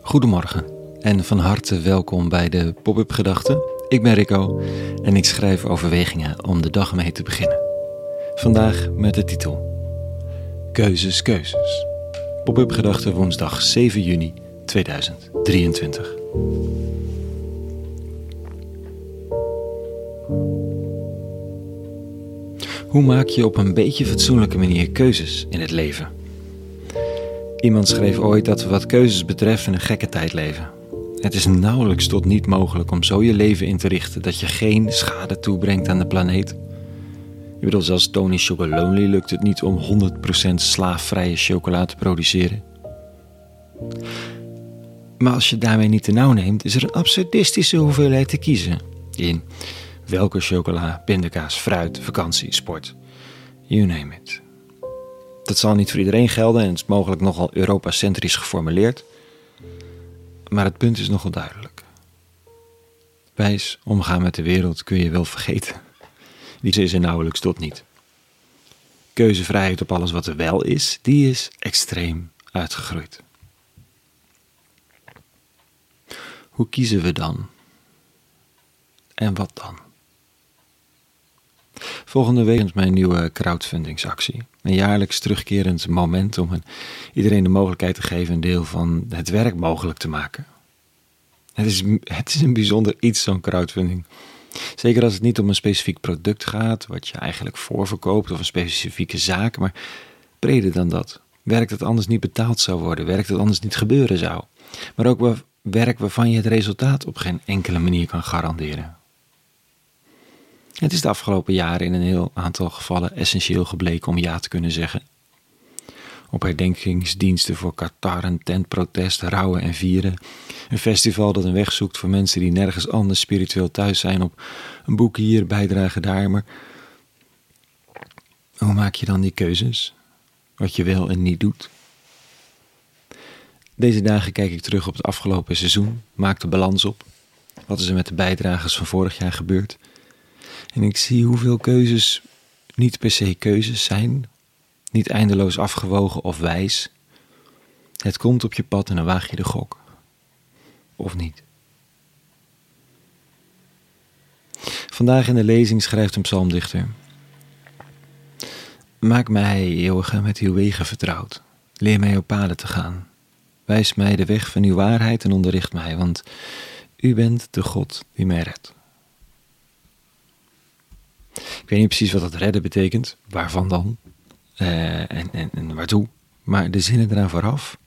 Goedemorgen en van harte welkom bij de Pop-up Gedachten. Ik ben Rico en ik schrijf overwegingen om de dag mee te beginnen. Vandaag met de titel Keuzes, Keuzes. Pop-up Gedachten woensdag 7 juni 2023. Hoe maak je op een beetje fatsoenlijke manier keuzes in het leven? Iemand schreef ooit dat we wat keuzes betreft in een gekke tijd leven. Het is nauwelijks tot niet mogelijk om zo je leven in te richten dat je geen schade toebrengt aan de planeet. Ik bedoel, zelfs Tony Chocolonely lukt het niet om 100% slaafvrije chocola te produceren. Maar als je daarmee niet te nauw neemt, is er een absurdistische hoeveelheid te kiezen. In welke chocola, pindakaas, fruit, vakantie, sport. You name it. Dat zal niet voor iedereen gelden en het is mogelijk nogal Europacentrisch geformuleerd. Maar het punt is nogal duidelijk. Wijs omgaan met de wereld kun je wel vergeten. Die is er nauwelijks tot niet. Keuzevrijheid op alles wat er wel is, die is extreem uitgegroeid. Hoe kiezen we dan? En wat dan? Volgende week is mijn nieuwe crowdfundingsactie. Een jaarlijks terugkerend moment om iedereen de mogelijkheid te geven een deel van het werk mogelijk te maken. Het is, het is een bijzonder iets, zo'n crowdfunding. Zeker als het niet om een specifiek product gaat, wat je eigenlijk voorverkoopt, of een specifieke zaak, maar breder dan dat. Werk dat anders niet betaald zou worden, werk dat anders niet gebeuren zou. Maar ook werk waarvan je het resultaat op geen enkele manier kan garanderen. Het is de afgelopen jaren in een heel aantal gevallen essentieel gebleken om ja te kunnen zeggen. Op herdenkingsdiensten voor Qatar, een tentprotest, rouwen en vieren. Een festival dat een weg zoekt voor mensen die nergens anders spiritueel thuis zijn. Op een boek hier, bijdragen daar. Maar hoe maak je dan die keuzes? Wat je wel en niet doet? Deze dagen kijk ik terug op het afgelopen seizoen, maak de balans op. Wat is er met de bijdragers van vorig jaar gebeurd? En ik zie hoeveel keuzes niet per se keuzes zijn, niet eindeloos afgewogen of wijs. Het komt op je pad en dan waag je de gok. Of niet. Vandaag in de lezing schrijft een psalmdichter. Maak mij, eeuwige, met uw wegen vertrouwd. Leer mij op paden te gaan. Wijs mij de weg van uw waarheid en onderricht mij, want u bent de God die mij redt. Ik weet niet precies wat dat redden betekent, waarvan dan uh, en, en, en waartoe, maar de zinnen eraan vooraf.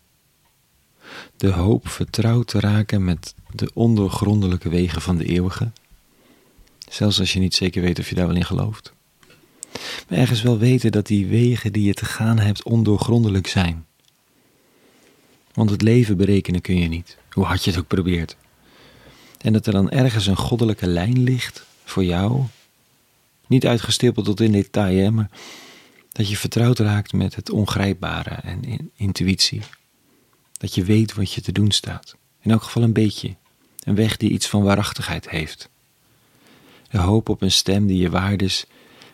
De hoop vertrouwd te raken met de ondoorgrondelijke wegen van de eeuwige, zelfs als je niet zeker weet of je daar wel in gelooft. Maar ergens wel weten dat die wegen die je te gaan hebt ondoorgrondelijk zijn. Want het leven berekenen kun je niet, hoe hard je het ook probeert. En dat er dan ergens een goddelijke lijn ligt voor jou niet uitgestippeld tot in detail, hè, maar dat je vertrouwd raakt met het ongrijpbare en intuïtie. Dat je weet wat je te doen staat. In elk geval een beetje. Een weg die iets van waarachtigheid heeft. De hoop op een stem die je waardes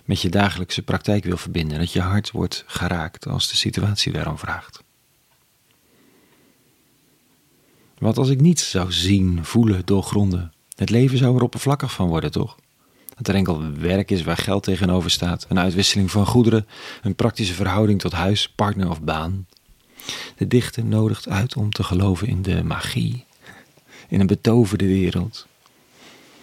met je dagelijkse praktijk wil verbinden. Dat je hart wordt geraakt als de situatie daarom vraagt. Wat als ik niets zou zien, voelen, doorgronden? Het leven zou er oppervlakkig van worden, toch? Dat er enkel werk is waar geld tegenover staat, een uitwisseling van goederen, een praktische verhouding tot huis, partner of baan. De dichter nodigt uit om te geloven in de magie, in een betoverde wereld.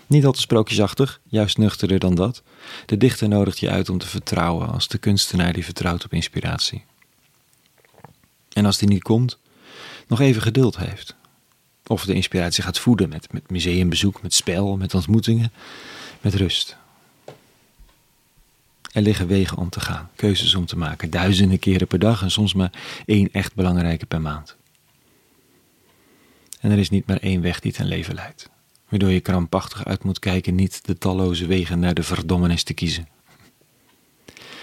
Niet al te sprookjesachtig, juist nuchterder dan dat. De dichter nodigt je uit om te vertrouwen als de kunstenaar die vertrouwt op inspiratie. En als die niet komt, nog even geduld heeft. Of de inspiratie gaat voeden met, met museumbezoek, met spel, met ontmoetingen met rust. Er liggen wegen om te gaan, keuzes om te maken, duizenden keren per dag en soms maar één echt belangrijke per maand. En er is niet maar één weg die ten leven leidt, waardoor je krampachtig uit moet kijken niet de talloze wegen naar de verdommenis te kiezen.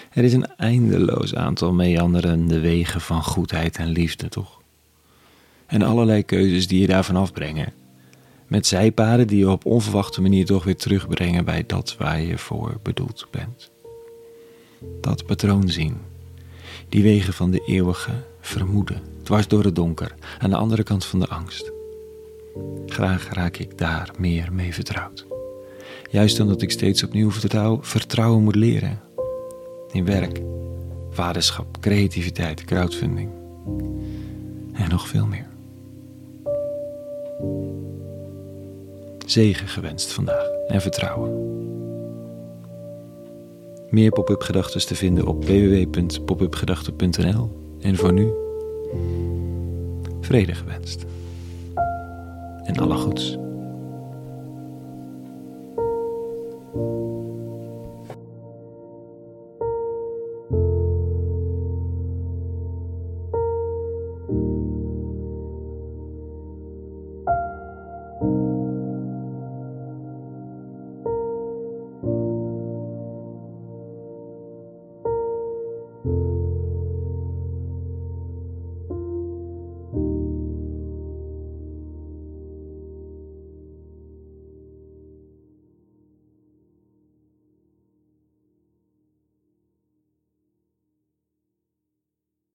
Er is een eindeloos aantal meanderende wegen van goedheid en liefde, toch? En allerlei keuzes die je daarvan afbrengen met zijpaden die je op onverwachte manier toch weer terugbrengen bij dat waar je voor bedoeld bent. dat patroon zien. Die wegen van de eeuwige vermoeden, dwars door het donker, aan de andere kant van de angst. Graag raak ik daar meer mee vertrouwd. Juist omdat ik steeds opnieuw vertrouwen moet leren. In werk, vaderschap, creativiteit, crowdfunding. En nog veel meer. Zegen gewenst vandaag en vertrouwen. Meer pop-up gedachten te vinden op www.popupgedachten.nl. En voor nu, vrede gewenst. En alle goeds.